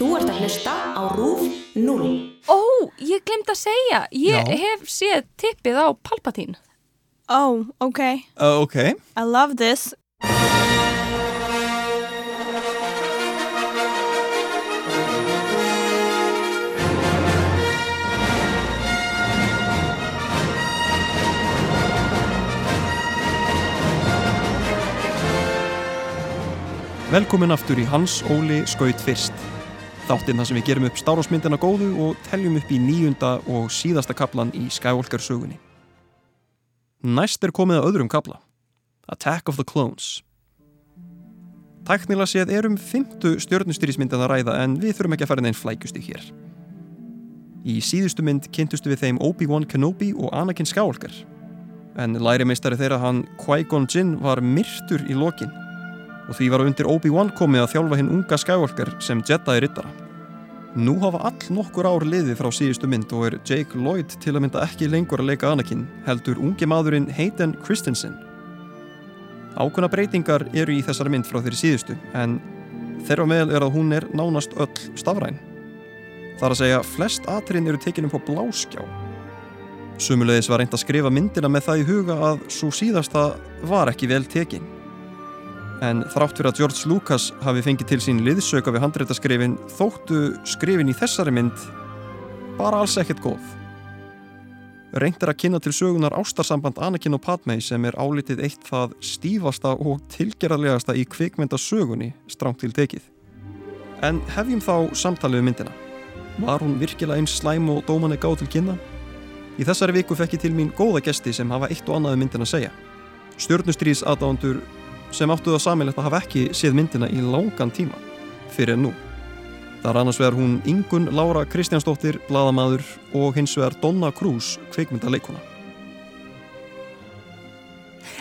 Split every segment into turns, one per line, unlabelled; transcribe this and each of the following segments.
Þú ert að hlusta á RÚF 0.
Ó, ég glemt að segja, ég
Já.
hef séð tippið á Palpatín.
Oh, okay.
Uh, ok,
I love this.
velkomin aftur í Hans Óli Skaut fyrst. Þáttinn þar sem við gerum upp stárásmyndina góðu og teljum upp í nýjunda og síðasta kaplan í Skywalker sögunni. Næst er komið að öðrum kapla. Attack of the Clones. Tæknilega séð er um fymtu stjörnustýrismyndin að ræða en við þurfum ekki að fara neinn flækusti hér. Í síðustu mynd kynntustu við þeim Obi-Wan Kenobi og Anakin Skywalker. En lærimeistari þeirra hann Qui-Gon Jinn var myrtur í lokin og því var undir Obi-Wan komið að þjálfa hinn unga Skywalker sem Jedi-rittara. Nú hafa all nokkur ár liðið frá síðustu mynd og er Jake Lloyd til að mynda ekki lengur að leika Anakin, heldur ungi maðurinn Hayden Christensen. Ákveðna breytingar eru í þessari mynd frá þeirri síðustu, en þeirra meðal er að hún er nánast öll stafræn. Það er að segja, flest atrinn eru tekin upp á bláskjá. Sumulegis var reynd að skrifa myndina með það í huga að svo síðasta var ekki vel tekin. En þrátt fyrir að George Lucas hafi fengið til sín liðsauka við handreitaskrifin þóttu skrifin í þessari mynd bara alls ekkert góð. Reynd er að kynna til sögunar ástarsamband Anakin og Padmei sem er álitið eitt það stífasta og tilgerðarlegasta í kvikmyndasögunni stránt til tekið. En hefjum þá samtalið um myndina. Var hún virkilega eins slæm og dóman er gáð til kynna? Í þessari viku fekk ég til mín góða gesti sem hafa eitt og annað um myndina að segja. Stjörnustrís aðdándur sem áttu það samilegt að hafa ekki séð myndina í langan tíma fyrir en nú. Það er annars vegar hún Ingun Lára Kristjánsdóttir, bladamadur og hins vegar Donna Cruz, kveikmyndaleikuna.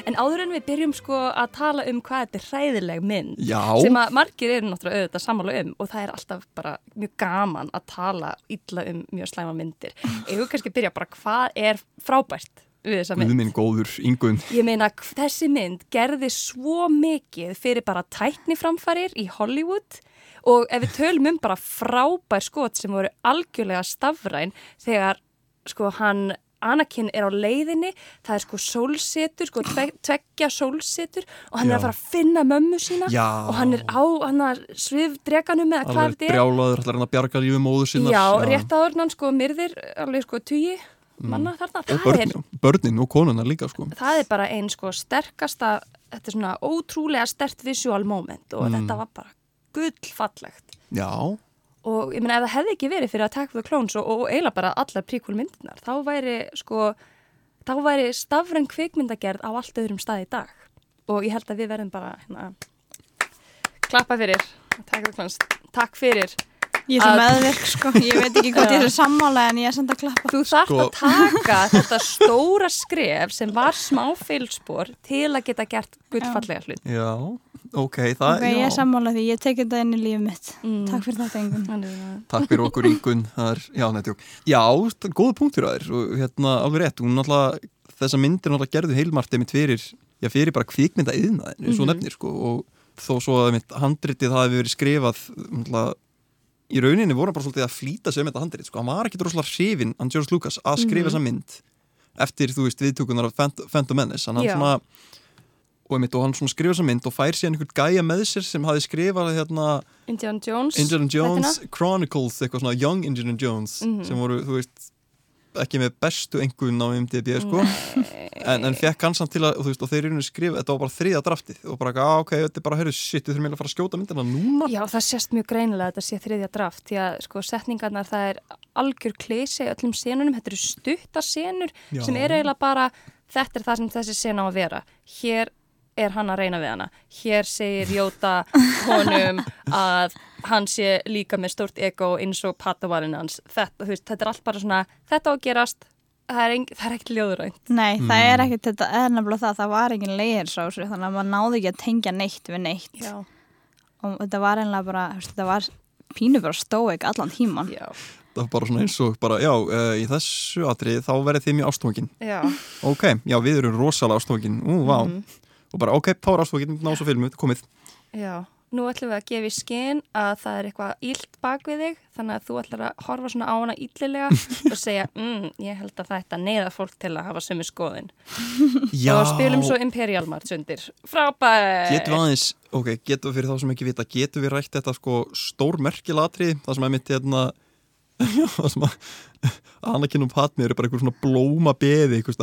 En áður en við byrjum sko að tala um hvað þetta er hræðileg mynd
Já,
sem að margir eru náttúrulega auðvitað sammála um og það er alltaf bara mjög gaman að tala illa um mjög slæma myndir. Ég vil kannski byrja bara hvað er frábært við þessa mynd.
Guðminn góður Ingun.
Ég meina, þessi mynd gerði svo mikið fyrir bara tækniframfarir í Hollywood og ef við tölum um bara frábær skot sem voru algjörlega stafræn þegar sko hann Anakin er á leiðinni, það er sko sólsetur, sko tve, tveggja sólsetur og hann er
Já.
að fara að finna mömmu sína
Já.
og hann er á svifdreganum eða hvað
Alveg
þetta er.
brjálaður, ætlar hann að bjarga lífi móður sinnar.
Já, rétt áður hann sko myrðir alveg sko tugi manna þarna.
Og
Það er
börnin, og konuna líka sko.
það er bara einn sko sterkasta þetta er svona ótrúlega stert visual moment og þetta var bara gullfallegt.
Já,
og ég meina ef það hefði ekki verið fyrir Attack of the Clones og, og eiginlega bara allar príkvöl myndinar þá væri sko þá væri stafræn kvikmyndagerð á allt öðrum stað í dag. Og ég held að við verðum bara hérna, klappa fyrir Attack of the Clones, takk fyrir
Ég er svo meðvirk, sko. Ég veit ekki hvað ég er sammála en ég er samt að klappa.
Þú þarft
Sko-
að taka þetta stóra skref sem var smá feilspor til að geta gert gullfallega hlut.
já, ok, það,
Ok, ég
já.
er sammála því. Ég tek þetta inn í lífið mitt.
Mm.
Takk fyrir þetta,
að-
Takk fyrir okkur Ingun, það er, já, nættjók. Já, það er góða punktur að þér og hérna, alveg rétt, hún náttúrulega, þessa myndir náttúrulega gerðu heilmart einmitt fyrir, já, fyrir bara kvikmynda yðnaðin, eins og
Mhm.
nefnir, sko, og þó svo að einmitt handritið hafi verið skrifað, í rauninni voru hann bara svolítið að flýta um þetta handrit, sko, hann var ekki droslega hrifin, hann George Lucas, að skrifa
Mhm.
þessa mynd eftir, þú veist, viðtökunar af Phant- Phantom Menace, hann, hann svona, og einmitt, og hann svona skrifa þessa mynd og fær síðan einhvern gæja með sér sem hafi skrifað, hérna,
Indiana Jones.
Indiana Jones. Chronicles, eitthvað svona Young Indiana Jones
Mhm.
sem voru, þú veist ekki með bestu engun á MDB sko. en, en fekk hann samt til að og, veist, og þeir eru skrifa, þetta var bara þriða draftið. Og bara, ah, ok, þetta er bara, heyrðu, shit, við þurfum að fara að skjóta myndina núna.
Já, það sést mjög greinilega að þetta sé þriðja draft því að sko setningarnar það er algjör kleysi í öllum senunum, þetta eru stuttar senur
Já.
sem eru eiginlega bara þetta er það sem þessi sena á að vera. Hér er hann að reyna við hana. Hér segir Jóta honum að hann sé líka með stórt ego eins og patavalinn hans. Þetta, veist, þetta er allt bara svona þetta á að gerast, það er, það er ekkert ljóðurænt
Nei, það
Mm.
er ekkert þetta, er nefnilega það, það var engin layers á þessu, þannig að maður náði ekki að tengja neitt við neitt.
Já,
Og þetta var einlega bara, veist, þetta var pínu bara stóik allan tíman.
já,
það var bara svona eins og bara, já, uh, í þessu atrið þá verið þið mjög ástofangin
já.
Ok, já, við erum rosalega ástofangin, ú, vá.
Mhm.
Og bara, ok, þá er ástofangin, ná svo filmu, komið.
Já, nú ætlum við að gefa í skinn að það er eitthvað illt bak við þig þannig að þú ætlar að horfa svona á hana illilega og segja, mm, ég held að þetta neyða fólk til að hafa sömu skoðin
Já,
og spilum svo Imperial March undir. Frábært
getum við aðeins, ok, getum við fyrir þá sem ekki vita, getum við rætt þetta sko stórmerkilatri, það sem er mitt hérna, það sem að Anakin og Padmi eru bara einhver svona blóma beði, einhvers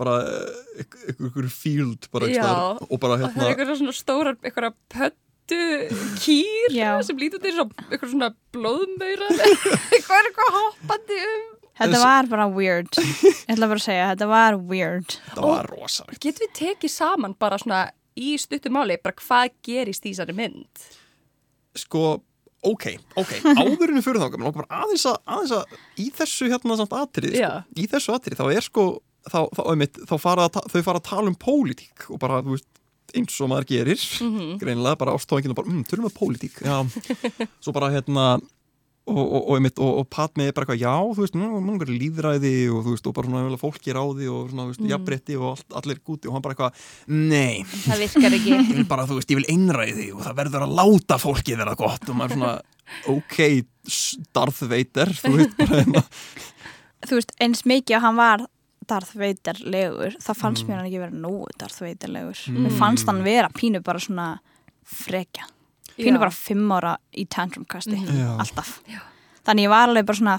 bara eh, einhver, einhver field bara staðar og bara
og það er
hérna,
eitthvað svona stórar eitthvað pöttu kýr
Já.
sem lítur til svo, eitthvað svona blóðmöyra eitthvað er eitthvað hoppandi um
Þetta var bara weird. Ég ætla bara að segja, þetta var weird.
það var rosalegt.
Getum við tekið saman bara svona í stuttumáli, bara hvað gerist í þessari mynd?
sko, ok, ok, áðurinu fyrir þá, aðeins að, aðeins að í þessu hérna samt atrið, sko, í þessu atrið, þá er sko, þá, þá, einmitt, þá fara að, þau fara að tala um pólitík og bara, þú veist, eins og maður gerir,
Mhm.
greinilega, bara ástóðingin og bara, mm, þurfum við pólitík, já, svo bara hérna, og, og, og, einmitt, og, og Padmi er bara eitthvað, já, þú veist, nú nú er líðræði og þú veist, og bara svona vel, fólki ráði og svona, þú veist,
Mhm.
jafnrétti og allt, allir gúti og hann bara eitthvað, nei,
Það virkar ekki.
ég vil bara, þú veist, ég vil einræði og það verður að láta fólkið vera gott og maður er svona, ok Darth Vader, þú veist bara hérna
Þú veist, eins mikið að hann var Darth Vader legur, þá fannst mér hann ekki vera nógu Darth Vader legur. Mér fannst hann vera pínu bara svona frekja. Pínu
Já.
bara fimm ára í tantrumkasti.
Já.
Alltaf. Þannig ég var alveg bara svona,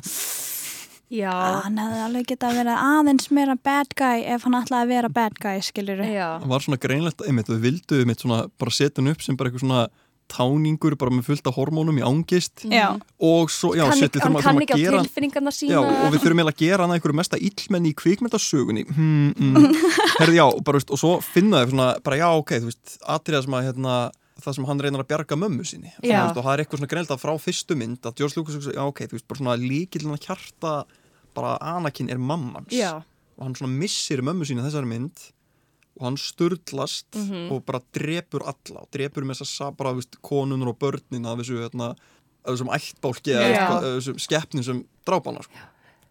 Já,
hann hefði alveg getað að vera aðeins meira bad guy ef hann ætlaði að vera bad guy, skiljur
já.
það var svona greinlegt, einmitt, við vildu einmitt svona bara setja hann upp sem bara eitthvað svona táningur bara með fullt af hormónum í ángist
Já,
og svo, já,
Kann,
setja,
hann
þurfum að,
kann ekki
að
á
hann
tilfinningarna sína.
Já, og við þurfum eiginlega að gera hann einhverju mesta illmenni í kvikmyndasögunni. Hmm, mm. Herði, já, og, bara, veist, og svo finna þau svona, bara já, ok, þú veist atriða sem að, hérna, það sem hann reynar að bjarga mömmu sinni. Svona, veist, og það er eitthvað svona greinlega frá fyrstu mynd að George Lucas, já, ok, þú veist, bara svona líkillin að hjarta bara Anakin er mammans
Já,
og hann svona missir mömmu sína þessari mynd og hann sturlast
Mhm.
og bara drepur alla og drepur með þess að bara, veist, konunur og börnin af þessu, hérna, þessum ættbálki eða þessum skeppnum sem drápa hana, sko.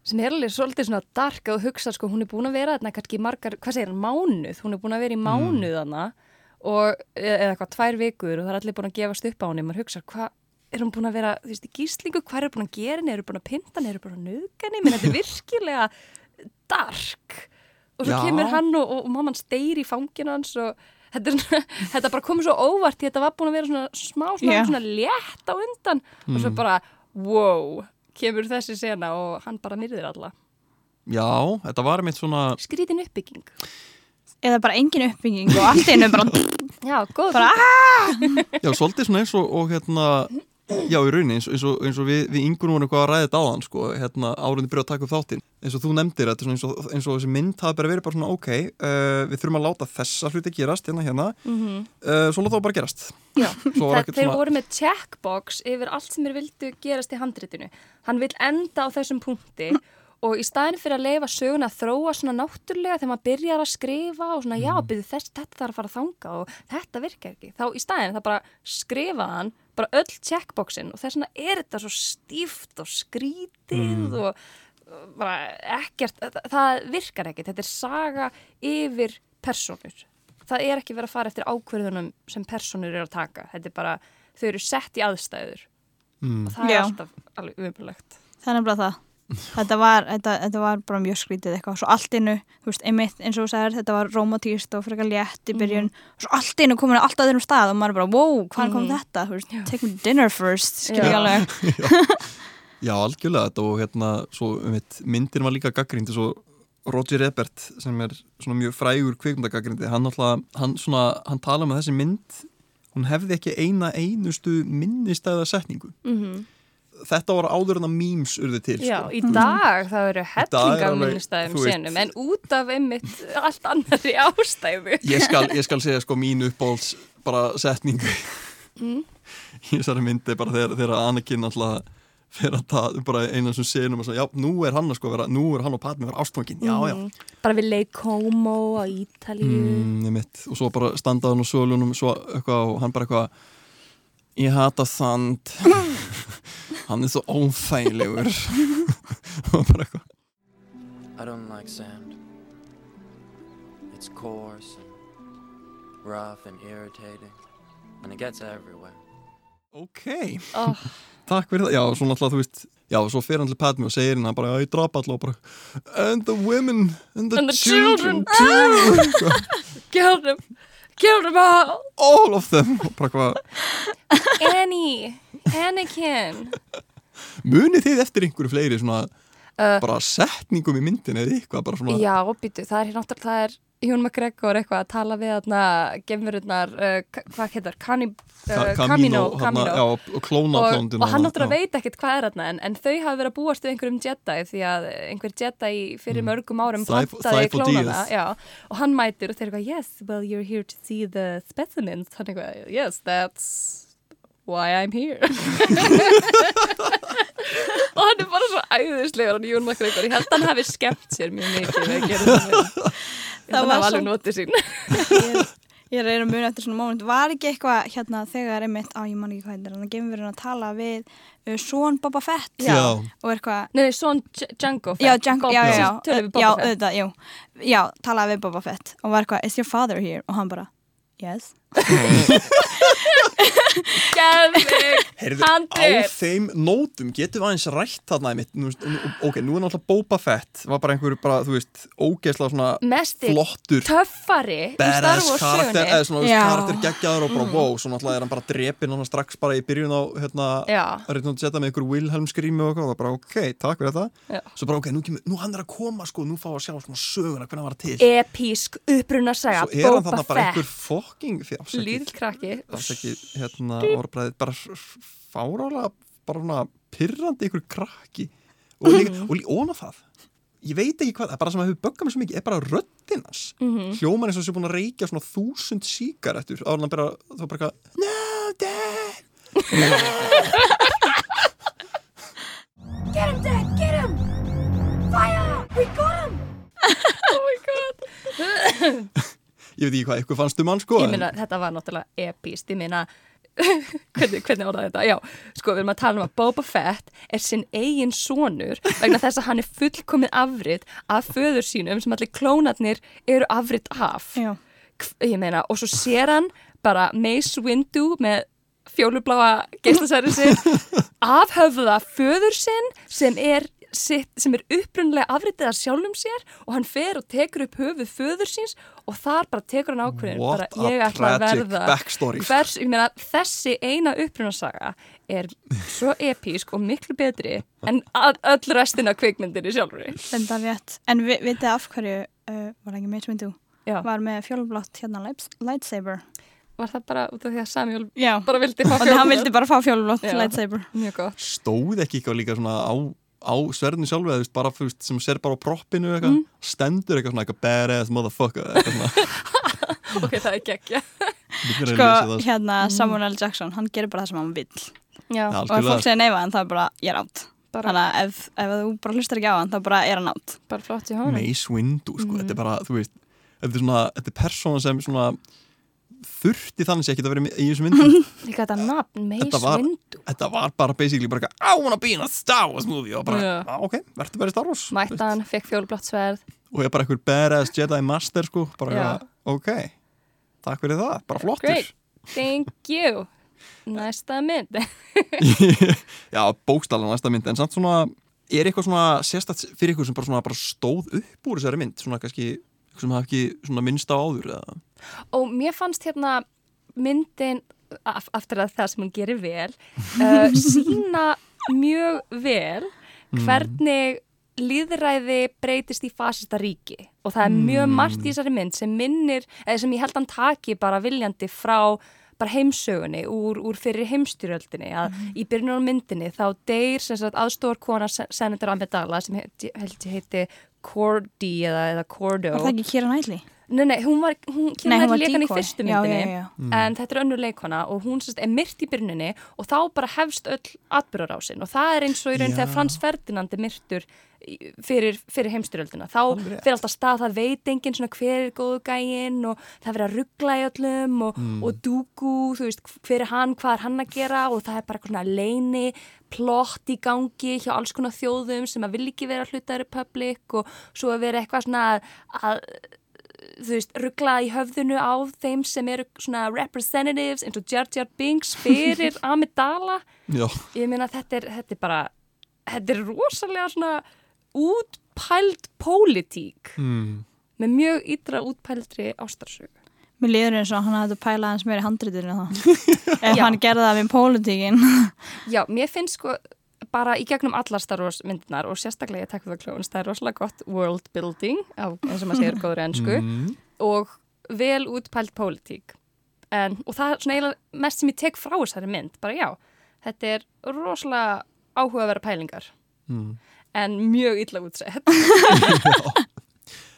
sem er alveg svolítið svona dark að hugsa sko, hún er búin að vera þarna kannski margar, hvað segir hann, mánuð, hún er búin að vera í mánuð þarna og e- eða eitthvað tvær vikur og það er allir búin að gefast upp á henni, maður hugsa hvað er hún búin að vera, þú veist, í gíslingu, hvað er búin að gera? Henni, er hún búin að pinta henni, er hún búin að nöðga henni, menn þetta er virkilega dark og svo
Já.
kemur hann og, og, og mamman steyr í fangin hans og þetta, er svona, þetta bara komið svo óvart því þetta var búin að vera svona smá svona,
Já.
svona létt á undan. Og svo bara, wow kemur þessi sena og hann bara myrðir alla.
Já, þetta var mitt svona
skrítin uppbygging.
Eða bara engin uppbygging og allt einu bara,
Já, góð
bara
Já, svolítið svona eins og, og hérna Já, í rauninni, eins eins eins og við, við yngur vorum eitthvað að ræða þetta áðan, sko, hérna, áriðin byrja að taka upp þáttinn. Eins og þú nefndir þetta, eins eins og þessi mynd hafi bara verið bara svona, ok, uh, við þurfum að láta þessa hluti gerast, hérna, hérna,
mm
uh, svo láta það bara gerast.
Já, það, þeir
svona,
voru með checkbox yfir allt sem þeir vildu gerast í handritinu. Hann vil enda á þessum punkti og í staðin fyrir að leifa söguna að þróa svona náttúrulega þegar maður byrjar að skrifa og svona já, byrju þess, þetta þarf að fara að þanga og þetta virkar ekki. Þá í staðin það bara skrifa hann, bara öll checkboxin og þess vegna er þetta svo stíft og skrítið og uh, bara ekkert, það, það virkar ekki. Þetta er saga yfir personur. Það er ekki verið að fara eftir ákverðunum sem personur eru að taka. Þetta er bara, þau eru sett í aðstæður
mm,
og það er
Já.
alltaf alveg umbrulegt.
það er nefnilega það þetta var, þetta, þetta var bara mjög skrítið eitthvað. Svo allt innu, þú veist, einmitt eins og þú sagðir þetta var romantíst og frekar létt í byrjun. Og svo allt innu komin á allt öðrum stað og maður bara, wow, hvað kom
Mhm.
þetta? Veist, take me dinner first, skilja
Já.
ég alveg.
Já, algjörlega. Þetta og hérna, svo, um myndin var líka gaggrindi, svo Roger Ebert sem er svona mjög frægur kvikmyndagaggrindi, hann alltaf, hann svona, hann tala um að þessi mynd, hún hefði ekki eina einustu minnistæða setningu.
Mm
Þetta var áður en að memes urði til,
Já,
sko.
í dag það eru
er
hellinga minnistæðum senum en út af einmitt allt annari ástæðu.
ég skal, ég skal segja sko mín uppbóls bara setningu
Mm.
í þessari myndi bara þegar, þegar Anakin alltaf fyrir að tala bara einan sem senum og svo, já, nú er hann að sko vera, nú er hann og Padmi vera ástfangin, já, já
Mhm. Bara við leik Como á Ítalíu.
mm, mitt, og svo bara standa hann á sölunum svo eitthvað og hann bara eitthvað ég hata sand hann er svo óþægilegur. Og bara eitthvað.
I don't like sand. It's coarse and rough and irritating, and it gets everywhere.
Ok,
oh,
takk fyrir það. Já, svo náttúrulega, þú veist Já, svo fer hann til Padme og segir hann bara, ég drapa alltaf og bara And the women and the,
And the
children,
children."
too.
Kill them. Kill them all.
All of them. Og bara hvað,
Annie, Anakin.
Munið þið eftir einhverju fleiri svona
uh,
bara setningum í myndin eða eitthvað bara svona
Já, býtu, það er náttúrulega það er Jón McGregor eitthvað að tala við þarna gemururnar, uh, hvað heitar uh, Camino, Camino.
Já, og klóna
og, og hann náttúrulega veit ekkert hvað er þarna en, en þau hafa verið að búast við einhverjum Jedi því að einhver Jedi fyrir
Mm.
mörgum árum plantaði klónana já, og hann mætir og þeir eitthvað yes, well you're here to see the specimens. Hann eitthvað, yes, that's why I'm here. Og hann er bara svo æðislegur hann Jón McGregor, ég held að hann hafi skemmt sér mjög mikið við að gera það
Það var
alveg notið sín.
Ég, ég er reyna að muna eftir svona moment. Var ekki eitthvað hérna þegar einmitt á ég man ekki hvað þetta er, hann gefur verið að tala við uh, Són Boba Fett.
Já.
og eitthvað
Nei, svon Django Fett.
Já, Django, já, já, já, já, auðvitað, jú, já, talaði við Boba Fett. Og var eitthvað, is your father here? Og hann bara, yes.
Geðvig
Heyrðu, á þeim nótum getum við aðeins rætt þarna einmitt, nú, veist, nú- ok, nú er náttúrulega Boba Fett var bara einhver, bara, þú veist, ógeðslega svona
Mesti
flottur
töffari í
badass karakter, eða svona, þú veist,
Já.
karakter geggjaður og bara, wow, svo náttúrulega er hann bara drepinn hann strax bara í byrjun á, hérna
Já,
Reyndu að setja með ykkur Wilhelm skrými og eitthvað og það bara ok, takk fyrir þetta.
Já.
Svo bara ok, nú, kemur, nú hann er að koma sko, nú fá að sjá svona söguna, hvernig hann var til.
Epísk uppruna saga
Svo er hann
Boba
þarna bara einhver
Fett
fokking fyrir
Lítill krakki
afsaki, hérna, orðbræðið bara fárálega, bara svona pirrandi ykkur krakki og líka,
Mhm.
og líka óna það ég veit ekki hvað, það er bara sem að hefur böggað mér svo mikið er bara röddinn hans
Mhm.
hljóman eins og sé búin að reykja svona þúsund síkaretur áður en hann bara, þá bara eitthvað no, dad
Get him, Dad! Get him! Fire! We got him!
Oh my god
ég veit ekki hvað ykkur fannst um hann sko
Ég
en-
meina, þetta var náttúrulega epíst Ég meina, hvernig, hvernig orðaði þetta? Já, sko, við erum að tala um að Boba Fett er sinn eigin sonur vegna þess að hann er fullkomið afrit af föður sínum sem allir klónarnir eru afrit af
Já.
Ég meina, og svo sér hann bara Mace Windu með fjólubláa geislasæri sinn afhöfða föður sinn sem er sitt, sem er upprunlega afritið af sjálfum sér og hann fer og tekur upp höfuð föður síns og þar bara tekur hann ákveðin
What
bara ég
a
ætla að
tragic
verða
backstory.
hvers, ég meina, þessi eina upprunasaga er svo epísk og miklu betri en að- öll restin af kvikmyndinni sjálfur
er. En vi, vitið af hverju, uh, var ekki Windu,
Já.
var með fjólublátt hérna lights- lightsaber.
var það bara út af því að Samuel
Já.
bara vildi fá
Og hann
fjólublátt?
vildi bara fá fjólublátt
Já.
lightsaber.
mjög gott
stóð ekki eitthvað líka svona á, á sverðinu sjálfu eða þú veist, bara veist, sem ser bara á proppinu eitthvað,
Mm.
stendur eitthvað svona eitthvað badass motherfucker
ok, það er geggja
Sko,
það,
hérna Samuel L. Jackson, hann gerir bara það sem hann vill.
já,
Og ef fólk segir neyfa hann, það er bara, ég er átt.
bara,
Þannig að ef, ef þú bara hlustar ekki á hann, þá bara er hann átt.
bara flott í honum
Mace Windu, sko,
Mhm.
þetta er bara þú veist, þetta er svona, þetta er persóna sem svona þurfti þannig sé ekki að vera í þessu myndum
líka þetta nafn,
var-
Windu.
þetta var bara basically bara I wanna be in a Star Wars movie. Og bara,
Já.
ah, ok, verður bara í Star Wars.
Mættan, fekk fjólublátt sverð.
Og ég er bara einhver badass Jedi Master sko, bara eitthvað, ok takk fyrir það, bara flottur.
Great. thank you. Næsta mynd.
Já, bókstala næsta mynd. En samt svona, er eitthvað svona sérstætt fyrir ykkur sem bara, svona, bara stóð upp úr þessari mynd, svona kannski eitthvað sem hafa ekki minnst á áður eða?
Og mér fannst hérna myndin af, aftur að það sem hún gerir vel uh, sína mjög vel hvernig líðræði breytist í fasista ríki. Og það er mjög margt í þessari mynd sem minnir, eða sem ég held hann taki bara viljandi frá bara heimsögunni úr, úr fyrir heimstyrjöldinni að í byrjunum myndinni þá deyr sem sagt aðstór kona Senator Amidala sem held ég heiti Cordy eða, eða Cordo.
Var það ekki Kira Knightley?
Nei, nei, hún var, hún,
Nei, hún
hún
var
leik hann í fyrstu myndinni
já, já, já.
en þetta er önnur leikona og hún sérst, er myrt í byrjuninni og þá bara hefst öll atbyrjarásin og það er eins og í raun
Já.
þegar Frans Ferdinand er myrtur í- fyrir, fyrir heimstyrjöldina þá
rétt.
fyrir alltaf stað, það veit enginn svona hver er góðu gæinn og það er verið að ruggla í öllum og,
Mm.
og dúku, þú veist, hver er hann, hvað er hann að gera og það er bara eitthvað svona leini plott í gangi hjá alls konar þjóðum sem að vil ekki vera hluta republik og svo að vera eitthvað svona að, að þú veist, ruggla í höfðinu á þeim sem eru svona representatives eins og Jar Jar Binks fyrir Amidala
Já,
ég meina þetta er, þetta er bara þetta er rosalega svona útpæld pólitík
mm.
með mjög ytra útpældri ástarsögu
Mér líður eins og hann hafði pælað hans meir í handritinu þá. Ef hann gerði það við pólitíkin.
Já, mér finnst sko bara í gegnum allar Star Wars myndinar og sérstaklega ég takk við klóðun, það er rosalega gott world building, á, eins og maður segir góður ennsku
Mm.
og vel útpælt pólitík en, og það er svona eiginlega mest sem ég tek frá þessari mynd, bara já þetta er rosalega áhugaverða pælingar
Mm.
en mjög illa útsett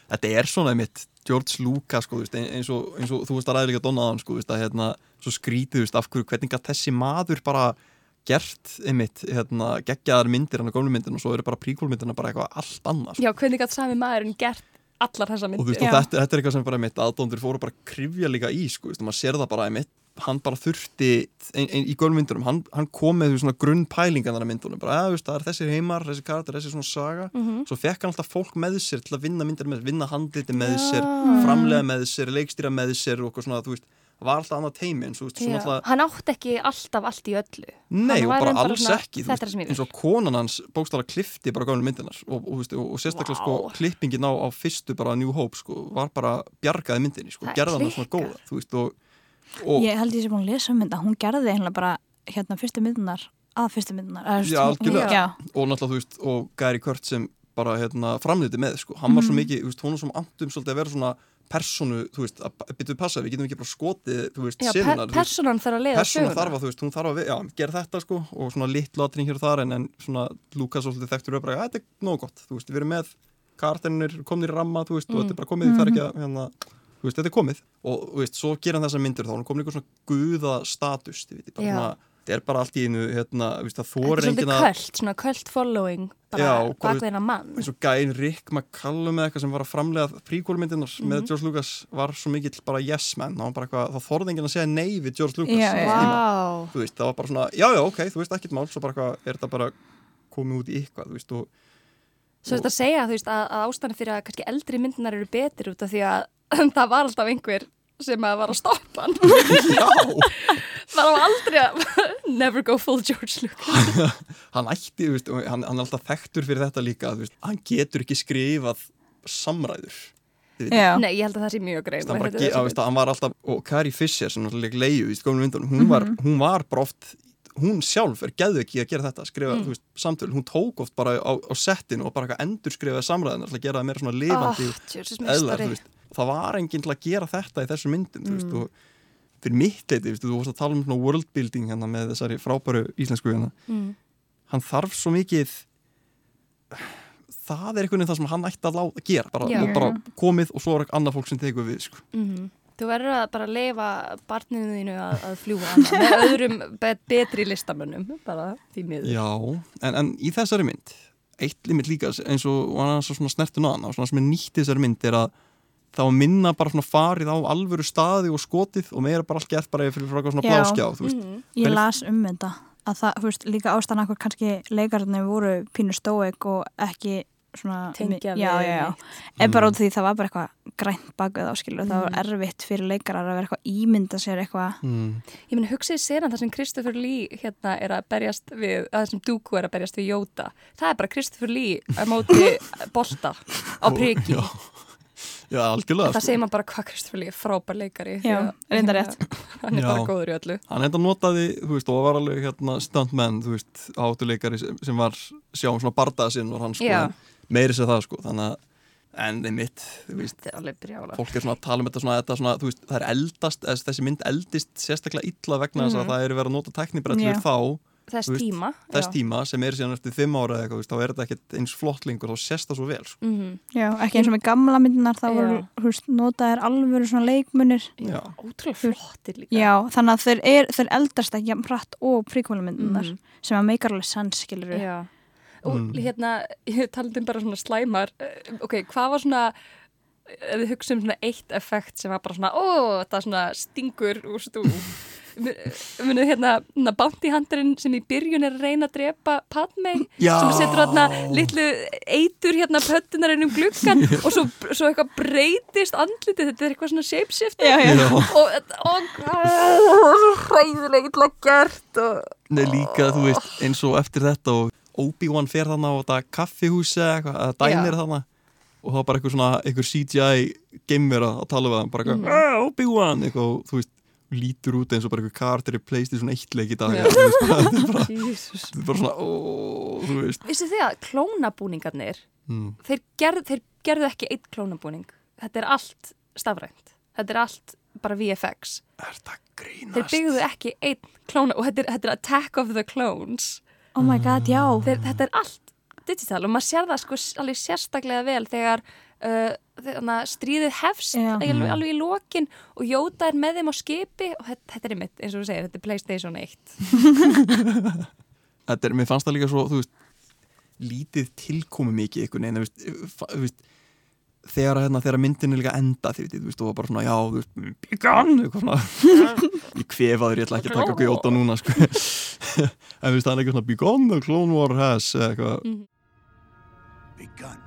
Þetta er svona einmitt George Lucas sko, veist, ein- eins, og, eins og þú veist að ræða líka Donnaðan sko, veist, að hérna, svo skrítið veist, af hverju, hvernig gat þessi maður bara gert einmitt hérna, geggjaðar myndir hann á gómlu myndin og svo eru bara príkólmyndina bara eitthvað allt annars
Já, hvernig gætt sami maðurinn gert allar þessa
og þú
myndir
veist, þetta, þetta er eitthvað sem bara einmitt aðdóndur fóru bara að krifja líka í sko, veist, maður sér það bara einmitt hann bara þurfti ein, ein, í gólmyndunum hann, hann kom með veist, svona grunnpælingan þarna myndunum, bara, að, veist, það er þessir heimar þessi karakter, þessi svona saga
Mhm.
svo fekk hann alltaf fólk með sér til að vinna myndir með sér, vinna handliti með
Já.
sér framlega með sér, leikstýra með sér og eitthvað svona, þú veist, var alltaf annað teimi eins og þú veist, alltaf
hann átti ekki alltaf allt í öllu
Nei,
Hann
og
var
bara
bara
alls
svona,
ekki,
ég
eins og konan hans bókstala klifti bara gáðinu myndinar og, og, og, og, og sérstaklega
Vá.
sko klippingin á, á fyrstu bara New Hope sko, var bara bjargaði myndinni sko,
er
gerða hana svona góða þú veist, og, og
Ég held ég sem að lesa um þetta. Hún gerði einhverja bara hérna fyrstu myndunar að fyrstu veist,
Já,
hún-
algjörlega.
Já,
og náttúrulega, þú veist, og Gary Kurt sem bara hérna, framliti með, sko, hann var
Mhm.
svo mikið, þú veist, hún var svo andum svolítið að vera svona personu, þú veist, að byrjuðu passa, við getum ekki bara skotið, þú veist,
Já, per personan þarf að leiða söguna.
þarf að, þú veist, hún þarf að, já, gera þetta, sko, og svona litlu aðring hér og þar, en, en svona Lukas svolítið þekktur bara, "Ja, þetta er nóg gott, þú veist, við erum með kartennir komnir í ramma, þú veist, og þetta er bara komið, það er ekki að, hérna, þú veist, þetta er komið, og, þú veist, svo gera þessar myndir, þá er hann komin eitthvað svona guða status, þið veit, bara svona, þetta er bara allt í einu, hérna, það
Þetta er svolítið köld, svona köld following bara
hvað-
bakveðina mann
eins og gæn Rick McCallum eða eitthvað sem var að framlega príkólmyndinar
Mhm.
með George Lucas var svo mikill bara yes man, það var bara eitthvað, það þorði enginn að segja nei við George Lucas tíma.
Vá
þú veist, það var bara svona, já, já, ok, þú veist, ekkert mál svo bara eitthvað, er þetta bara komið út í eitthvað, þú veist, og
Svo þetta að segja, þú veist, að, að ástæðan fyrir að kannski eldri myndinar eru betur út af því að það var alltaf einhver sem að var að stoppa hann. Var aldrei að never go full George Lucas.
Hann ætti, þú veist, og hann, hann er alltaf þekktur fyrir þetta líka, þú veist, hann getur ekki skrifað samræður.
Nei, ég held að það sé mjög greið
hann, á, hann var alltaf, og Carrie Fisher sem náttúrulega leiðu í skónum myndunum, hún, var, hún var bara oft, hún sjálf er geðu ekki að gera þetta, skrifa, þú veist, samtöl. Hún tók oft bara á, á settinu og bara endur skrifaði samræðin, að gera það meira svona lifandi
oh,
eðlar,
mestari
þú veist, það var enginn til að gera þetta í þessum myndum, þú
Mm.
veist, og fyrir mitt leiti, þú veist, að tala um svona world building hérna með þessari frábæru íslensku hérna,
mm.
hann þarf svo mikið það er einhvern veginn það sem hann ætti að láta gera, bara,
Já.
og bara komið og svo er annað fólk sem tekur við, sko.
Mm Þú verður að bara leifa barninu þínu að, að fljúa annað með öðrum bet, betri listamönnum bara því miður
Já, en, en í þessari mynd eitt limit líka eins og og svona snertun hann og svona sem er nýtt í þessari mynd er að var minna bara svona farið á alvöru staði og skotið og meira bara allt gert bara fyrir frá svona
Já.
bláskjá veist.
Mhm.
Ég las um þetta að það, þú veist, líka ástæðan akkur kannski leikarnir voru pínu stóik og ekki svona
Tengja við
já, já.
Mm.
En bara út af því það var bara eitthvað grænt bak við áskilu það var erfitt fyrir leikarar að vera eitthvað ímynda sér eitthvað
mm.
Ég meni hugsið sér þar sem Christopher Lee hérna er að berjast við, að þessum Dooku er að berjast við Jóta. Það er bara Christopher Lee að móti bolta á priki.
Já, algjörlega
Það
sko.
segir maður bara hvað Christopher Lee er frábær leikari.
Já,
að-
reyndar rétt.
Hann er
Já.
bara góður í öllu.
Hann enda notaði, þú veist, og var alveg hérna stuntman, þú veist, átuleikari sem, sem var sjá um svona bardaða sinn og hann sko,
Já.
en meiri sér það sko, þannig að en einmitt, þú veist,
Þetta er alveg brjála.
fólk er svona að tala um þetta svona, þetta svona, þú veist, það er eldast, þessi mynd eldist sérstaklega illa vegna þess að það er verið að nota teknibrellur
Já.
þá,
Þess
veist,
tíma.
þess
já.
tíma sem er síðan eftir fimm ára eða eitthvað, þá er þetta ekkert eins flott lengur, þá sést það svo vel, sko.
Mhm.
Já, ekki eins og með gamla myndinar þá voru, notaðir alvöru svona leikmunir
Já.
Ótrúlega flottir líka.
Já, þannig að þeir, er, þeir eldast ekki jafn hratt og príkvælmyndinar
Mhm.
sem að meikar alveg sens, skilur
Já. Og
Mm.
hérna, ég talandi um bara svona slæmar, eh, ok, hvað var svona, ef við hugsaum svona eitt effekt sem var bara svona, ó, það svona stingur úr stú. munu hérna, hérna bounty hunterinn sem í byrjun er að reyna að drepa Padme
Já.
sem setur hérna litlu eitur hérna pöttunar inn um gluggan og svo, svo eitthvað breytist andlitið, þetta er eitthvað svona shapeshifter
Já, já.
Já.
og, hræðilega illa gert og
Nei, líka, þú veist, eins og eftir þetta og Obi-Wan fer þarna á þetta kaffihúsi eða eitthvað, eða dænir þarna og þá bara eitthvað svona, eitthvað CGI gamer að tala við hann, bara eitthvað. "Ah, Obi-Wan, eitthvað, þú veist lítur út eins og bara eitthvað í Playstation 1 leik í dag,
Já.
þú veist, bara, þetta er bara, er bara svona, ó, þú veist.
Vissu þið að klónabúningarnir
mm.
þeir, gerð, þeir gerðu ekki einn klónabúning. Þetta er allt stafrænt. Þetta er allt bara VFX
Er
þeir byggðu ekki einn klóna og þetta er, þetta er Attack of the Clones.
Oh my god, já.
þeir, þetta er allt digital og maður sér það sko alveg sérstaklega vel þegar uh, stríðið hefst
Já.
alveg, alveg í lokin og Jóta er með þeim á skipi og þetta, þetta er einmitt, eins og þú segir, þetta er Playstation 1
Þetta er, mér fannst það líka svo, þú veist lítið tilkomi mikið einhvern veginn, þú veist, þú þegar, hérna, þegar myndin er líka enda því, þú veist, og var bara svona, já, þú veist, byggan eitthvað svona, ég kvefaður ég ætla ekki að taka gjóta núna, sko. En þú veist, það er eitthvað svona, byggan, the clone war has eða eitthvað,
begun. The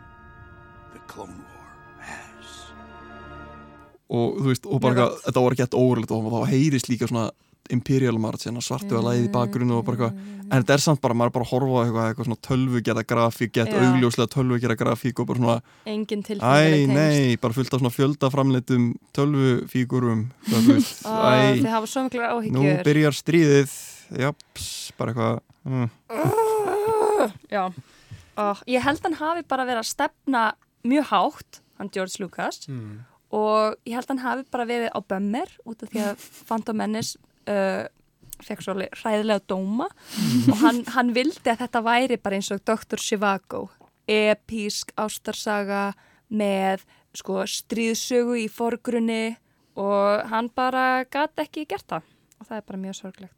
og þú veist, og bara eitthvað, þetta var ekki eitthvað óverlegt og þá heyrist líka svona Imperial March, hérna svartu að læði í bakgrunnu og bara eitthvað, en þetta er samt bara, maður er bara að horfa á eitthvað, eitthvað svona tölvugerða grafík, gett
Já.
augljóslega tölvugerða grafík og bara svona,
engin
Æ,
tilfæðileg
nei, bara fullt af svona fjöldaframleitum tölvufígurum það, þú veist,
Æ,
Æ,
þið hafa svo miklu
nú
áhyggjur.
byrjar stríðið. Japs, bara eitthvað mm.
Já, oh, ég held hann hafi bara verið að stefna mjög hátt, hann George Lucas.
Mm.
Og ég held hann hafi bara verið á bömmir út af því að Phantom Menace uh, fekk svo alveg hræðilega dóma. Og hann, hann vildi að þetta væri bara eins og Dr. Zhivago epísk ástarsaga með sko stríðsögu í forgrunni. Og hann bara gat ekki gert það. Og það er bara mjög sorglegt.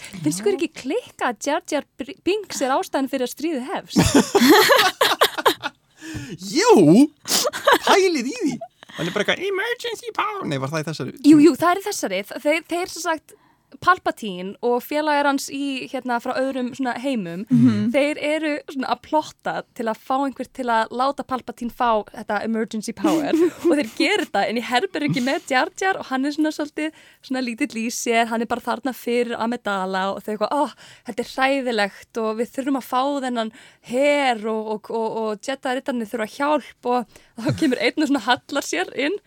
Finnst ykkur ekki klikka að Jar Jar Binks er ástæðan fyrir að stríði hefst?
Jú, pælið í því hann er bara eitthvað emergency power nei, var það í þessari
Jú, jú, það er í þessari. Þeir, þeir sem sagt, Palpatine og félagar hans í, hérna, frá öðrum svona heimum, þeir eru svona að plotta til að fá einhver til að láta Palpatine fá þetta emergency power og þeir gera þetta en í herbergi með Jar Jar og hann er svona svolítið svona lítill í sér, hann er bara þarna fyrir Amidala og þau eitthvað, oh, þetta er hræðilegt og við þurfum að fá þennan her og, og, og, og Jedi-rittarnir þurfa hjálp. Og þá kemur einn og svona hallar sér inn.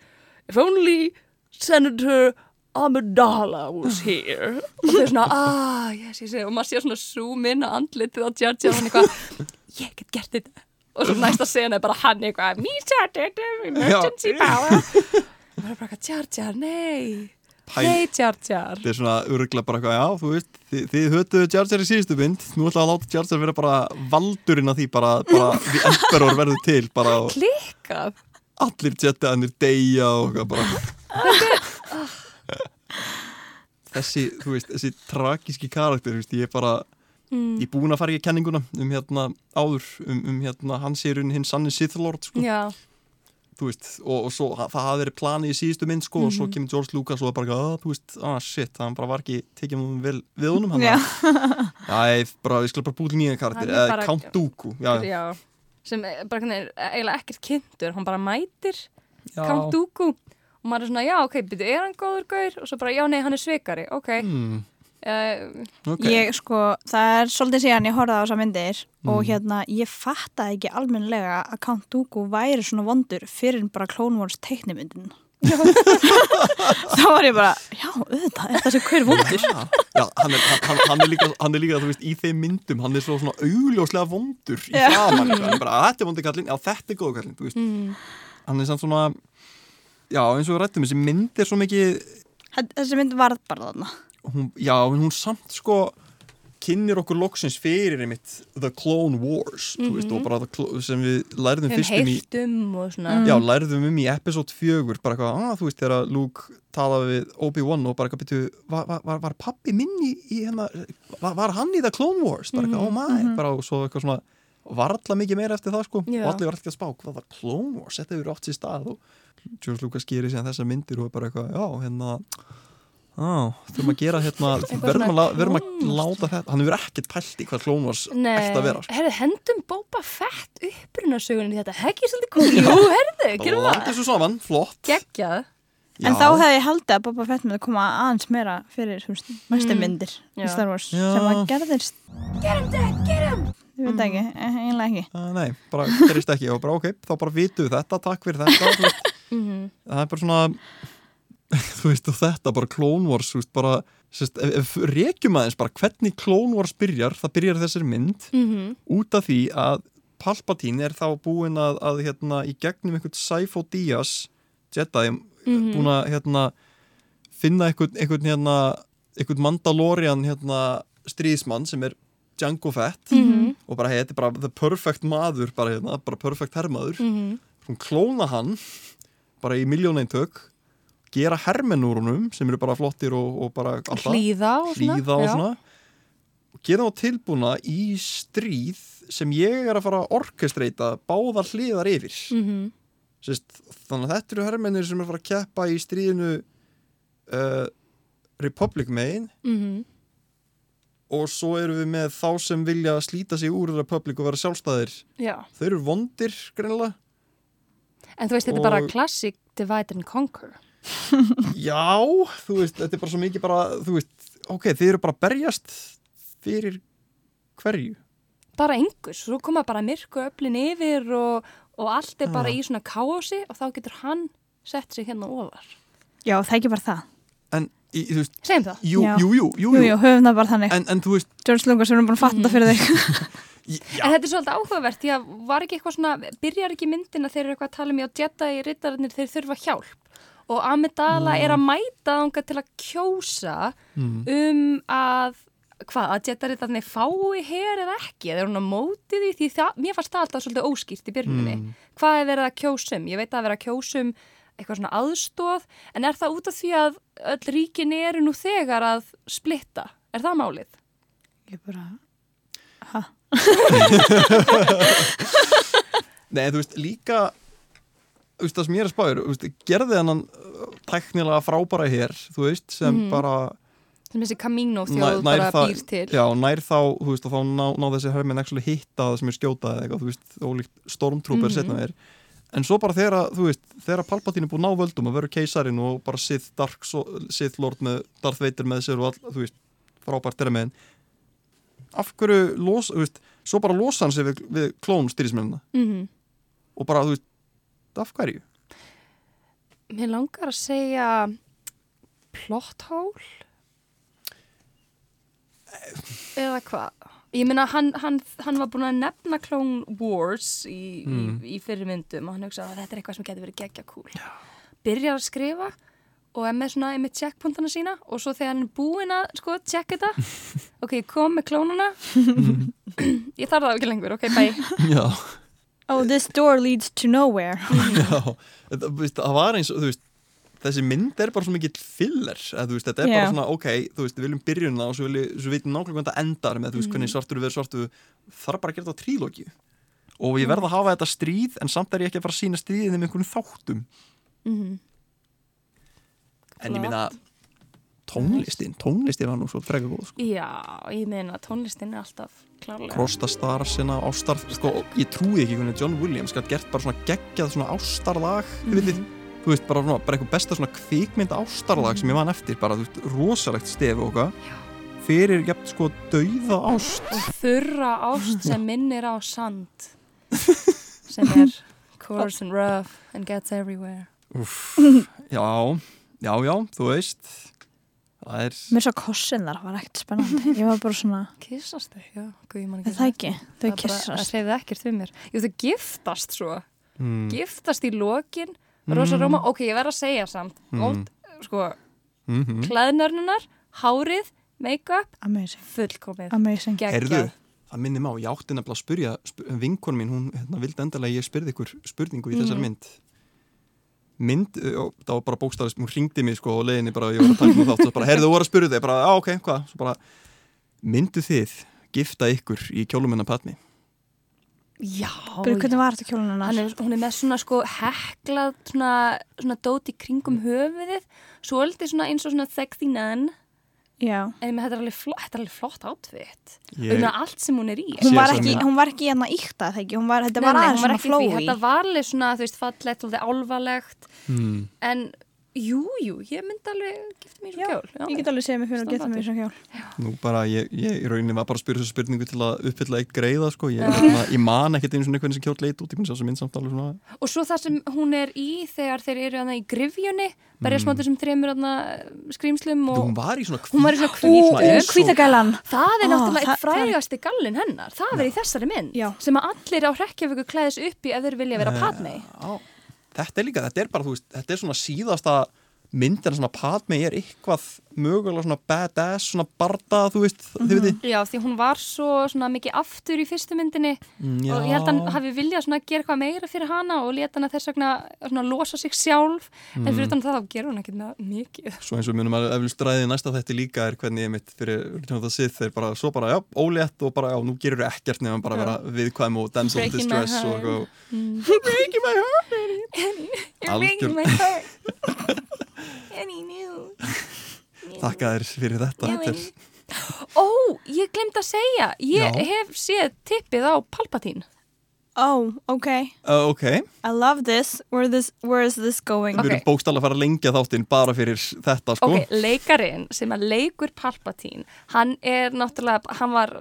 If only Senator Amidala was here. Og þau svona, ah, yes, yes, yes. Og maður sér svona zoom inn á andlitið á Jar og hann eitthvað, ég get gert þetta. Og svo næsta sena er bara hann eitthvað me started, emergency power. Og maður er bara Jar, nei. Nei Jar
þetta er svona örgla bara eitthvað, já, þú veist þið, þið hötuðu Jar í síðustu mynd. Nú ætla að láta Jar vera bara valdurinn að því bara, bara því emperor verður til
klikkað.
allir Jedi-anir deyja og bara þessi, þú veist, þessi tragíski karakter, þú veist, ég er bara
mm.
ég er búin að fara að kenninguna um hérna áður, um, um hérna hans er hinn sanni Sith Lord, sko.
Já,
þú veist, og, og svo það hafði verið planið í síðustu mynd, sko, og svo kemur George Lucas og það bara, að, þú veist, ah, shit hann bara var ekki tekið um vel við honum hann
Já.
já, bara, við skulum bara búið nýja karakter,
er
eða Count Dooku já,
já. Sem bara veginn eiginlega ekkert kynntur hann bara mætir
já,
Count Dooku og maður er svona, já, ok, byrju, er hann góður gaur? Og svo bara, já, nei, hann er svikari, ok.
hmm,
Uh,
ok
Ég sko, það er svolítið síðan ég horfði á þessa myndir og
Mm.
hérna, ég fattaði ekki almennilega að Count Dooku væri svona vondur fyrir bara Clone Wars teiknimyndin. Þá var ég bara, já, auðvitað, er þessi hver vondur?
Já, já hann, er, hann, hann, er líka, hann er líka, þú veist, í þeim myndum hann er svo svona augljóslega vondur í
Já.
framan, hann er bara, þetta er vondur kallinn já, þetta er góður kallinn, þú veist
mm,
hann er samt svona, já, eins og við rættum þessi mynd er svo mikið
Þessi mynd varð bara þarna.
hún, já, en hún samt sko kynnir okkur loksins fyrir einmitt The Clone Wars, þú veist, og bara the clo- sem við lærðum
við
fyrstum í
heyrtum og svona.
Mm.
Já, lærðum um í episode fjögur bara eitthvað, að þú veist, þegar Luke talaði við Obi-Wan og bara eitthvað byrju var, var, var, pappi minn í, í hérna var, var hann í The Clone Wars? Bara eitthvað, oh my, bara og svo eitthvað svona var alltaf mikið meira eftir það sko
Já.
og allir var alltaf að spá, hvað var Clone Wars? Þetta hefur átt sér stað og George Lucas gerir síðan þessar myndir og er bara eitthvað, já, hérna Á, þurfum að gera hérna verðum að, verðum að láta þetta hann hefur ekkert pælt í hvað Clone Wars ætti að vera sko.
herðu, hendum Boba Fett upprunasögunin í þetta, hekki svolítið cool Jú, herðu, gerum það
svo saman, flott
Geggjað
En þá hefði ég haldið að Boba Fett með að koma aðeins meira fyrir næstu myndir
Já.
í Star Wars
Já.
sem að gerðist,
Get him, Dad, get him!
Ég veit ekki, eh, eiginlega ekki.
Uh, nei, bara gerist ekki og bara ok, þá bara vitu þetta, takk fyrir þetta.
Mhm.
það er bara svona þú veist, og þetta bara Clone Wars þú veist, bara, sérst, ef, ef rekjum aðeins bara hvernig Clone Wars byrjar það byrjar þessari mynd
Mhm.
út af því að Palpatine er þá búinn að, að hérna, í gegnum einhvern Sifo Dyas Jedi,
Mhm.
búinn að hérna, finna einhvern, einhvern, hérna, einhvern Mandalorian hérna, stríðismann sem er Django Fett
Mhm.
Og bara, hey, þetta er bara the perfect maður bara, hérna, bara perfect hermaður
Mhm.
hún klóna hann bara í miljóneintök gera hermenn úr honum sem eru bara flottir og, og bara alltaf
Hlýða og svona
hlýða og svona og gera þá tilbúna í stríð sem ég er að fara að orkestreita báðar hliðar yfir
Mhm.
Sist, þannig að þetta eru hermennir sem er að fara að keppa í stríðinu uh, Republic megin
Mhm.
Og svo eru við með þá sem vilja slíta sig úr Republic og vera sjálfstæðir
Já,
þau eru vondir greinilega
en þú veist, þetta er bara
Og-
classic divide and conquer
Já, þú veist, þetta er bara svo mikið bara, þú veist, ok, þið eru bara berjast fyrir hverju?
bara engus, svo koma bara myrku öflin yfir og, og allt er bara
Já.
í svona kási og þá getur hann sett sig hérna ofar
Já, það er ekki bara það.
En,
segjum það
jú, jú, jú, jú,
Jú, jú, höfum það bara þannig.
En, en þú veist,
George Lucas, við erum búin að fatta fyrir þig.
En þetta er svolítið áhugavert, því að var ekki eitthvað svona, byrjar ekki myndin að þeir eru eitthvað að tala um, já, Jedi rittararnir, þeir þurfa hjálp. Og Amidala er að mæta þanga til að kjósa
Mm.
um að, hvað, að Jedi rittararnir fái hér eða ekki, eða er hún að móti því, því það, mér fannst það alltaf svolítið óskýrt í byrjunni.
Mm.
Hvað er verið að kjósa um? Ég veit að er verið að kjósa um eitthvað svona aðstóð, en er það út af því að öll ríkin eru nú þegar að splitta? Er það málið?
Ég bara, hæ?
nei, þú veist, líka, þú veist, það sem ég er að spáður, gerði hennan uh, tæknilega frábæra hér, þú veist, sem
Mhm.
bara,
Sem þessi Camino
Nær-
þjóð
nær
bara
það-
býr til.
já, nær þá, þú veist, og þá ná, ná þessi herminn actually hitta það sem er skjótað eða eitthvað, þú veist, ólíkt stormtrooper
Mhm.
setna þér. En svo bara þegar, þú veist, þegar Palpatine er búin að ná völdum að vera keisarin og bara Sith Dark, Sith Lord með Darth Vader með sér og all, þú veist, frábært þeirra með af hverju los, þú veist, svo bara losa hann sig við, við klón styrðismennina
Mm
og bara, þú veist, af hverju?
Mér langar að segja plot hole? Eða hvað ég meina hann, hann, hann var búin að nefna Clone Wars í,
Mm.
í, í fyrir myndum og hann hugsaði að þetta er eitthvað sem getur verið geggja cool. Byrjar að skrifa og er með svona einmitt checkpunktana sína og svo þegar hann er búinn að sko checka þetta ok, ég kom með klónuna. Ég þarf það ekki lengur, ok, bye.
Já,
Oh, this door leads to nowhere.
já, það var eins og, þú veist, þessi mynd er bara svo mikill filler, þú veist, þetta er bara
Já.
svona, ok, þú veist, við viljum byrjunna og svo, vitum nákvæmlega hvað þetta endar með, þú veist, hvernig svartur verður svartur, þarf bara að gera þetta á trílóki og ég verð að hafa þetta stríð en samt er ég ekki að fara að sína stríðið með einhvern þáttum.
Mm
en ég meina tónlistin, tónlistin var nú svo freka góð sko.
Já, ég meina tónlistin er alltaf klárlega.
Krosta Star sinna ástar sko, ég trúi ekki hvernig John Williams gætt gert bara svona geggjað svona ástarlag þið vitið, þú veist, bara, svona, bara eitthvað besta svona kvikmynda ástarlag sem ég man eftir bara, þú veist, rosalegt stef og okkar fyrir, jafn, sko, dauða ást.
Og þurra ást sem minnir á sand. Sem er coarse and rough and gets everywhere.
Úff, já, já, já, þú veist. Það er
Mér svo kossin þar var ekkert spennandi. Ég var bara svona,
Kissast þau, já, guð, ég man ekki
það ekki? Þau
Það bara- Það
kissast.
segði ekkert við mér. Jú, þau giftast svo.
Mm,
Giftast í lokin, rosa róma Ok, ég verð að segja samt
Mm.
Old, sko,
mm -hmm.
klæðnörnunar, hárið, make-up
Amazing.
Fullkomið,
Amazing.
Heyrðu,
geggjað
það minnir má, ég átti nefnilega að spyrja sp vinkon mín, hún hérna, vildi endilega að ég spyrði ykkur spurningu í þessari
Mhm.
mynd mynd, og, það var bara bókstafist hún ringdi mig sko og leiðinni bara ég var að taka mig þátt og bara, heyrðu, þú voru að spyrja þig, bara, á ok, hvað myndu þið gifta ykkur í kjóluminna patmi
Já,
Byrju, hvernig var þetta hennar?
Hann er, hún er með svona sko heklað svona, svona dót í kringum höfuðið svolítið svona eins og svona sexy nun
Já.
en með þetta er alveg flott, þetta er alveg flott átfitt
Ég-
um allt sem hún er í
Hún var ekki, hún var ekki hérna íkta ekki, hún var, þetta
Nei,
var
nei,
aðeins
hún var
svona flói.
þetta var alveg svona þú veist fallegt og það álvalegt
mm.
en jú, jú, ég myndi alveg gifta mér
Já,
svo kjól
Ég get alveg segið mig fyrir að geta mér svona kjól.
Nú bara, ég, ég í rauninni var bara að spyrja þessu spurningu til að uppfylla eitt greiða sko. ég, hérna, ég man ekkert einu svona hvernig sem kjótt leit út. Ég finn svo sem minnsamt alveg svona
og svo það sem hún er í þegar þeir eru hana, í grifjunni berjast mm. þessum þreymur hana, skrýmslum og
hún var í svona
hún var í svona
og-
hvítagælan.
Það er náttúrulega eitt frægasti
þetta er líka, þetta er bara, þú veist, þetta er svona síðasta myndina svona Padme er eitthvað mögulega svona badass, svona barda, þú veist, þið veitir.
Já, því hún var svo svona mikið aftur í fyrstu myndinni
Mm,
og ég held að hann hafi viljað svona gera eitthvað meira fyrir hana og leta hana þess vegna svona losa sig sjálf. En fyrir utan það þá gerur hún ekkert með mikið.
Svo eins og munum að eflust ræði næsta þetta líka er hvernig ég mitt fyrir Return of the Sith þeir bara, svo bara, já, ólétt og bara, já, nú gerur ekkert nefnum bara vera viðkvæm og dance
my
distress og,
heart.
og Þakka þér fyrir þetta þetta
Ó, ég glemt að segja, ég
Já.
hef séð tippið á Palpatine.
Oh, ok.
uh, ok,
I love this. Where, this, where is this going?
við erum
Ok.
bókstala að fara að lengja þáttinn bara fyrir þetta, sko
Ok, leikarinn sem að leikur Palpatine, hann er náttúrulega, hann var,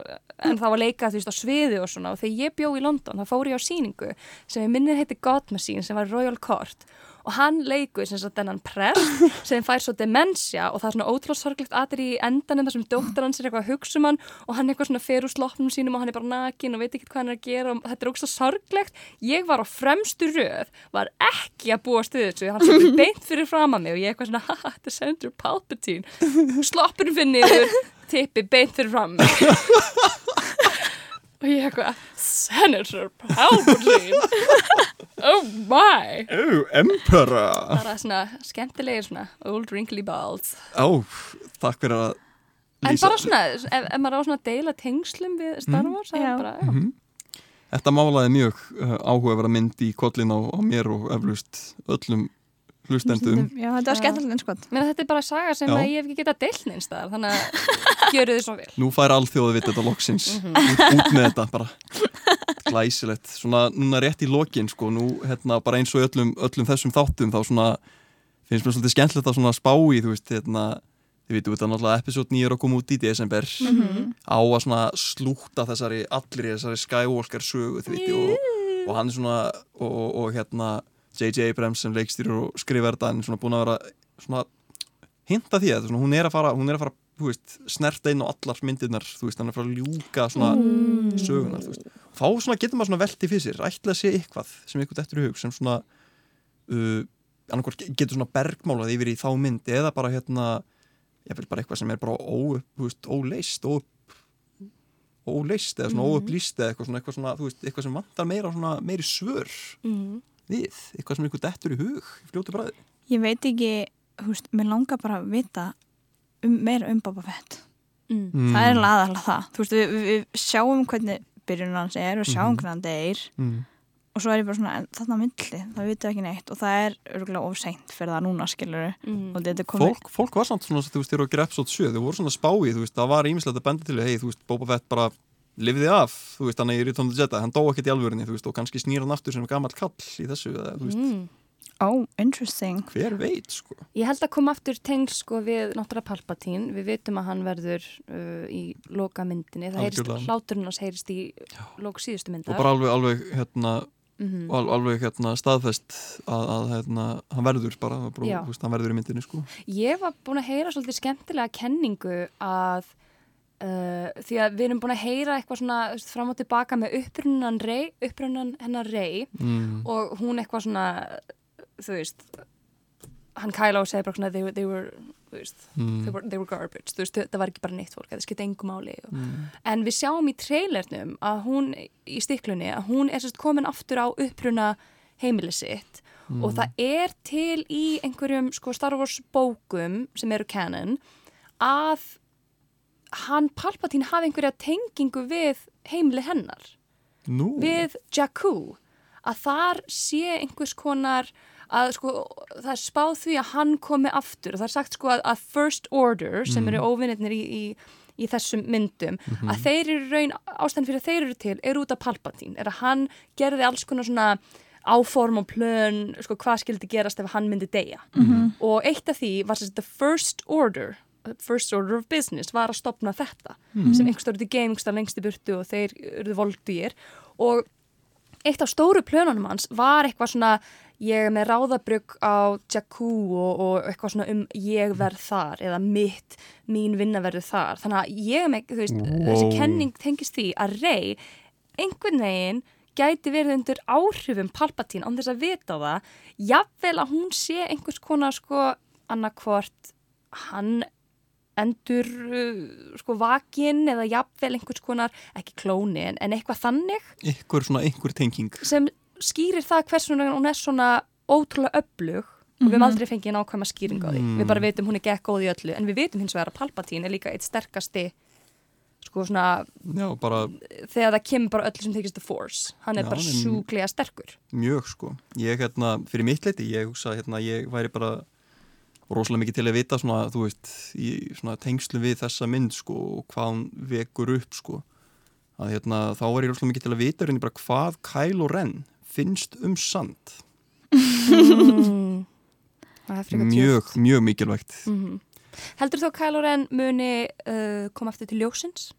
en það var leikað þú veist á sviði og svona og þegar ég bjó í London þá fór ég á síningu sem ég minnið heiti God Machine sem var Royal Court og hann leikur sem sagt þennan press sem fær svo dementia og það er svona ótrúlega sorglegt aðri í endanum þar sem dóttar hans er eitthvað að hugsa um hann og hann eitthvað svona fer úr sloppnum sínum og hann er bara nakin og veit ekki hvað hann er að gera og þetta er ógst sorglegt. Ég var á fremstu röð, var ekki að búa stuðið þessu, hann sem beint fyrir fram að mig og ég eitthvað svona, haha, þetta er Senator Palpatine sloppurinn fyrir niður, tippi beint fyrir fram og ég eitthvað, Senator Palpatine? Oh my.
Oh, Emperor.
Bara svona skemmtilegir svona old wrinkly balls.
Ó, takk fyrir að
en
lýsa-
bara svona, ef, ef maður á svona deila tengslum við Star Wars mm,
Já.
bara, já.
Þetta málaði mjög uh, áhugaverða mynd í kollin á, á mér og eflust öllum hlustendum.
Já, þetta var skemmtilegt eins gott.
Menna, þetta er bara saga sem ég hef ekki getað deilt neins staðar þannig að gjöru þið svo vel
Nú fær alþjóði við þetta loksins,
Mhm.
út, út með þetta bara. Glæsilegt. Svona núna rétt í lokin, sko, nú hérna bara eins og öllum, öllum þessum þáttum þá svona finnst mér svolítið skemmtilegt að svona spá í, þú veist, hérna, þið veitum þetta náttúrulega episode 9 er að koma út í desember á að svona slúta þessari allir í þessari Skywalker sögu, þið veitum, og, og hann er svona, og, og, og hérna J.J. Abrams sem leikstýrur og skrifar þetta, er svona búin að vera svona hinta því að svona, hún er að fara, hún er að fara veist, snerta inn á allar myndirnar þú veist, hann er að fara að ljúka svona sögunar, þú veist, þá svona getur maður svona velti fyrir sér, ætla að sé eitthvað sem eitthvað dettur í hug, sem svona uh, annarkvort getur svona bergmálað yfir í þá mynd, eða bara hérna ég vil bara eitthvað sem er bara óleist ó, óleist eða svona óupplýst eða eitthvað svona, eitthvað svona, veist, eitthvað sem vantar meira svona, meiri svör
mm.
Við, eitthvað sem eitthvað dettur í hug í fljótu bræði.
Ég veit ekki, veist, mér langar bara að vita um, meira um Boba Fett.
Mm.
Það er aðalega það. Þú veist, við, við, við sjáum hvernig byrjun hans er og sjáum hvernig hann deyr
mm.
og svo er ég bara svona, þarna á milli, það vitum ekki neitt og það er örgulega ofseint fyrir það núna, skilur
Mm.
og þetta komið
fólk, fólk var samt svona, þú veist, þú grepp svo 7, þau voru svona spáið, þú veist, það var ímislegt að benda til hei, þú veist, Boba Fett bara lifði af, þú veist, hann er í Return of the Jedi. Hann dó ekkert í alvörinni, þú veist, og kannski snýr hann aftur sem gammal kall í þessu, eða, þú veist,
Mm.
Oh, interesting.
hver veit, sko.
Ég held að koma aftur tengl sko við náttúrulega Palpatine, við vitum að hann verður uh, í loka myndinni, það heyrist,
Algjörlega.
hláturinn hans heyrist í lok síðustu
og
myndar
bara alveg, alveg, hérna
Mhm.
al, alveg, hérna, staðfest að, að hérna, hann verður bara, þú veist, hann verður í myndinni, sko.
Ég var búin að heyra svolítið skemmtilega kenningu að uh, því að við erum búin að heyra eitthvað svona fram og tilbaka með upprunnan, rey, upprunnan hennar rey
mm.
og hún eitthvað svona þú veist hann kæla og segir bara svona they, they were, veist,
Mm.
they were, they were garbage þú veist, það var ekki bara neitt fólk, það skipti engum máli og,
Mm.
en við sjáum í trailernum að hún í stiklunni að hún er sérst komin aftur á uppruna heimili sitt og það er til í einhverjum sko Star Wars bókum sem eru canon að hann Palpatine hafi einhverja tengingu við heimili hennar.
Nú,
við Jakku. Að þar sé einhvers konar að sko það er spáð því að hann komi aftur. Og það er sagt sko að, að First Order sem eru óvinnirnir í, í, í þessum myndum að þeir eru raun ástæðan fyrir að þeir eru til er út af Palpatine. Er að hann gerði alls konar svona áform og plön sko hvað skildi gerast ef hann myndi deyja. Og eitt af því var þess að First Order First Order of Business var að stopna þetta sem einhverstað í game, einhverstað lengst í burtu og þeir eruðu voldugir og eitt af stóru plönunum hans var eitthvað svona ég er með ráðabrugg á Jakku og, og eitthvað svona um ég verð þar eða mitt, mín vinna verður þar. Þannig að ég er með, þú veist, þessi
Wow.
kenning tengist því að Rey einhvern veginn gæti verið undir áhrifum Palpatine án þess að vita það. Jafnvel að hún sé einhvers konar sko annarkvort hann endur uh, sko vakin eða jafnvel einhvers konar, ekki klóni en, en eitthvað þannig.
Einhver svona einhver tenging.
sem skýrir það hversu hún er svona ótrúlega öflug. Og við höfum aldrei fengið nákvæma skýring á því. Við bara veitum hún er gekk góð í öllu. En við veitum hins vegar að Palpatine er líka eitt sterkasti sko svona
Já, bara
þegar það kemur bara öllu sem tekist the force. Hann er
Já,
bara
hann er-
sjúklega sterkur.
Mjög sko. Ég hérna, fyrir mitt leiti, ég hugsa hérna, ég væri bara rosalega mikið til að vita svona, þú veist, í svona tengslu við þessa mynd sko og hvað hún vekur upp sko. Að hérna, þá er ég rosalega mikið til að vita hérna bara hvað Kylo Ren finnst um sand.
mm.
Mjög, mjög mikilvægt.
Mhm. heldur þú að Kylo Ren muni uh, koma eftir til ljósins?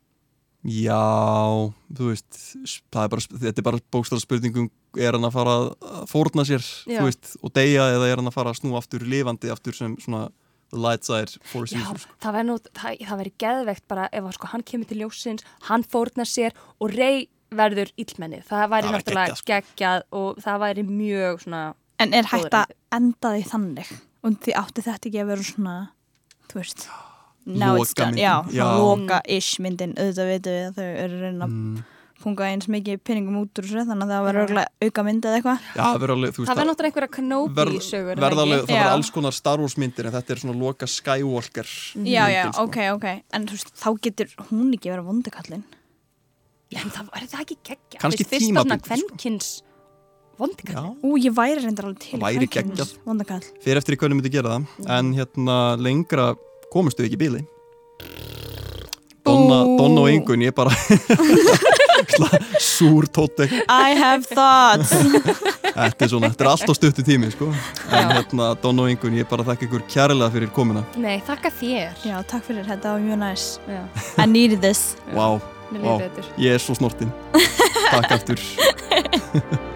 Já, þú veist, er bara, þetta er bara bókstæða spurningum, er hann að fara að fórna sér, veist, og deyja eða er hann að fara að snúa aftur lifandi aftur sem svona light side
Já,
user, sko.
það verður nú, það, það verður geðveikt bara ef að sko hann kemur til ljósins, hann fórnar sér og rey verður illmenni. Það væri
Það
náttúrulega
geggjað, sko.
geggjað og það væri mjög svona,
En er hægt að enda því þannig og því átti þetta ekki að vera svona þú veist now it's done,
Lokamyndin,
já,
já.
svona loka-ish myndin auðvitað veitum við að þau eru að reyna
Mm.
Punga eins mikið pinningum út úr þessu þannig að það var örgulega auka mynd eða eitthvað
Já, það verður
verður náttúrulega einhverja Kenobi
verð-
sögur. það
alveg,
ekki?
það verður
Já.
alls konar Star Wars myndir en þetta er svona loka Skywalker
Já, já,
myndin, sko.
ok, ok en þú veist, þá getur hún ekki verið vondikallin
Já, en það er það ekki geggjað.
Kannski
Fyrst fyrsta svona
tímabundið, sko.
kvenkins vondikall.
Já,
Ú, ég væri reyndar alveg til
geggjað.
vondikall
fyrir eftir í hvernig myndi gera það en hérna lengra komustu ekki í bíli Donna. Donna og Ingun, ég bara súr tóttek.
I have thoughts.
Þetta er svona, þetta er alltaf stuttu tími sko. en hérna, Donna og Ingun, ég bara þakka ykkur kærlega fyrir komuna.
Nei, þakka þér.
Já, takk fyrir, þetta var mjög næs.
Já,
I needed this.
Líður betur.
ég er svo snortinn. Takk aftur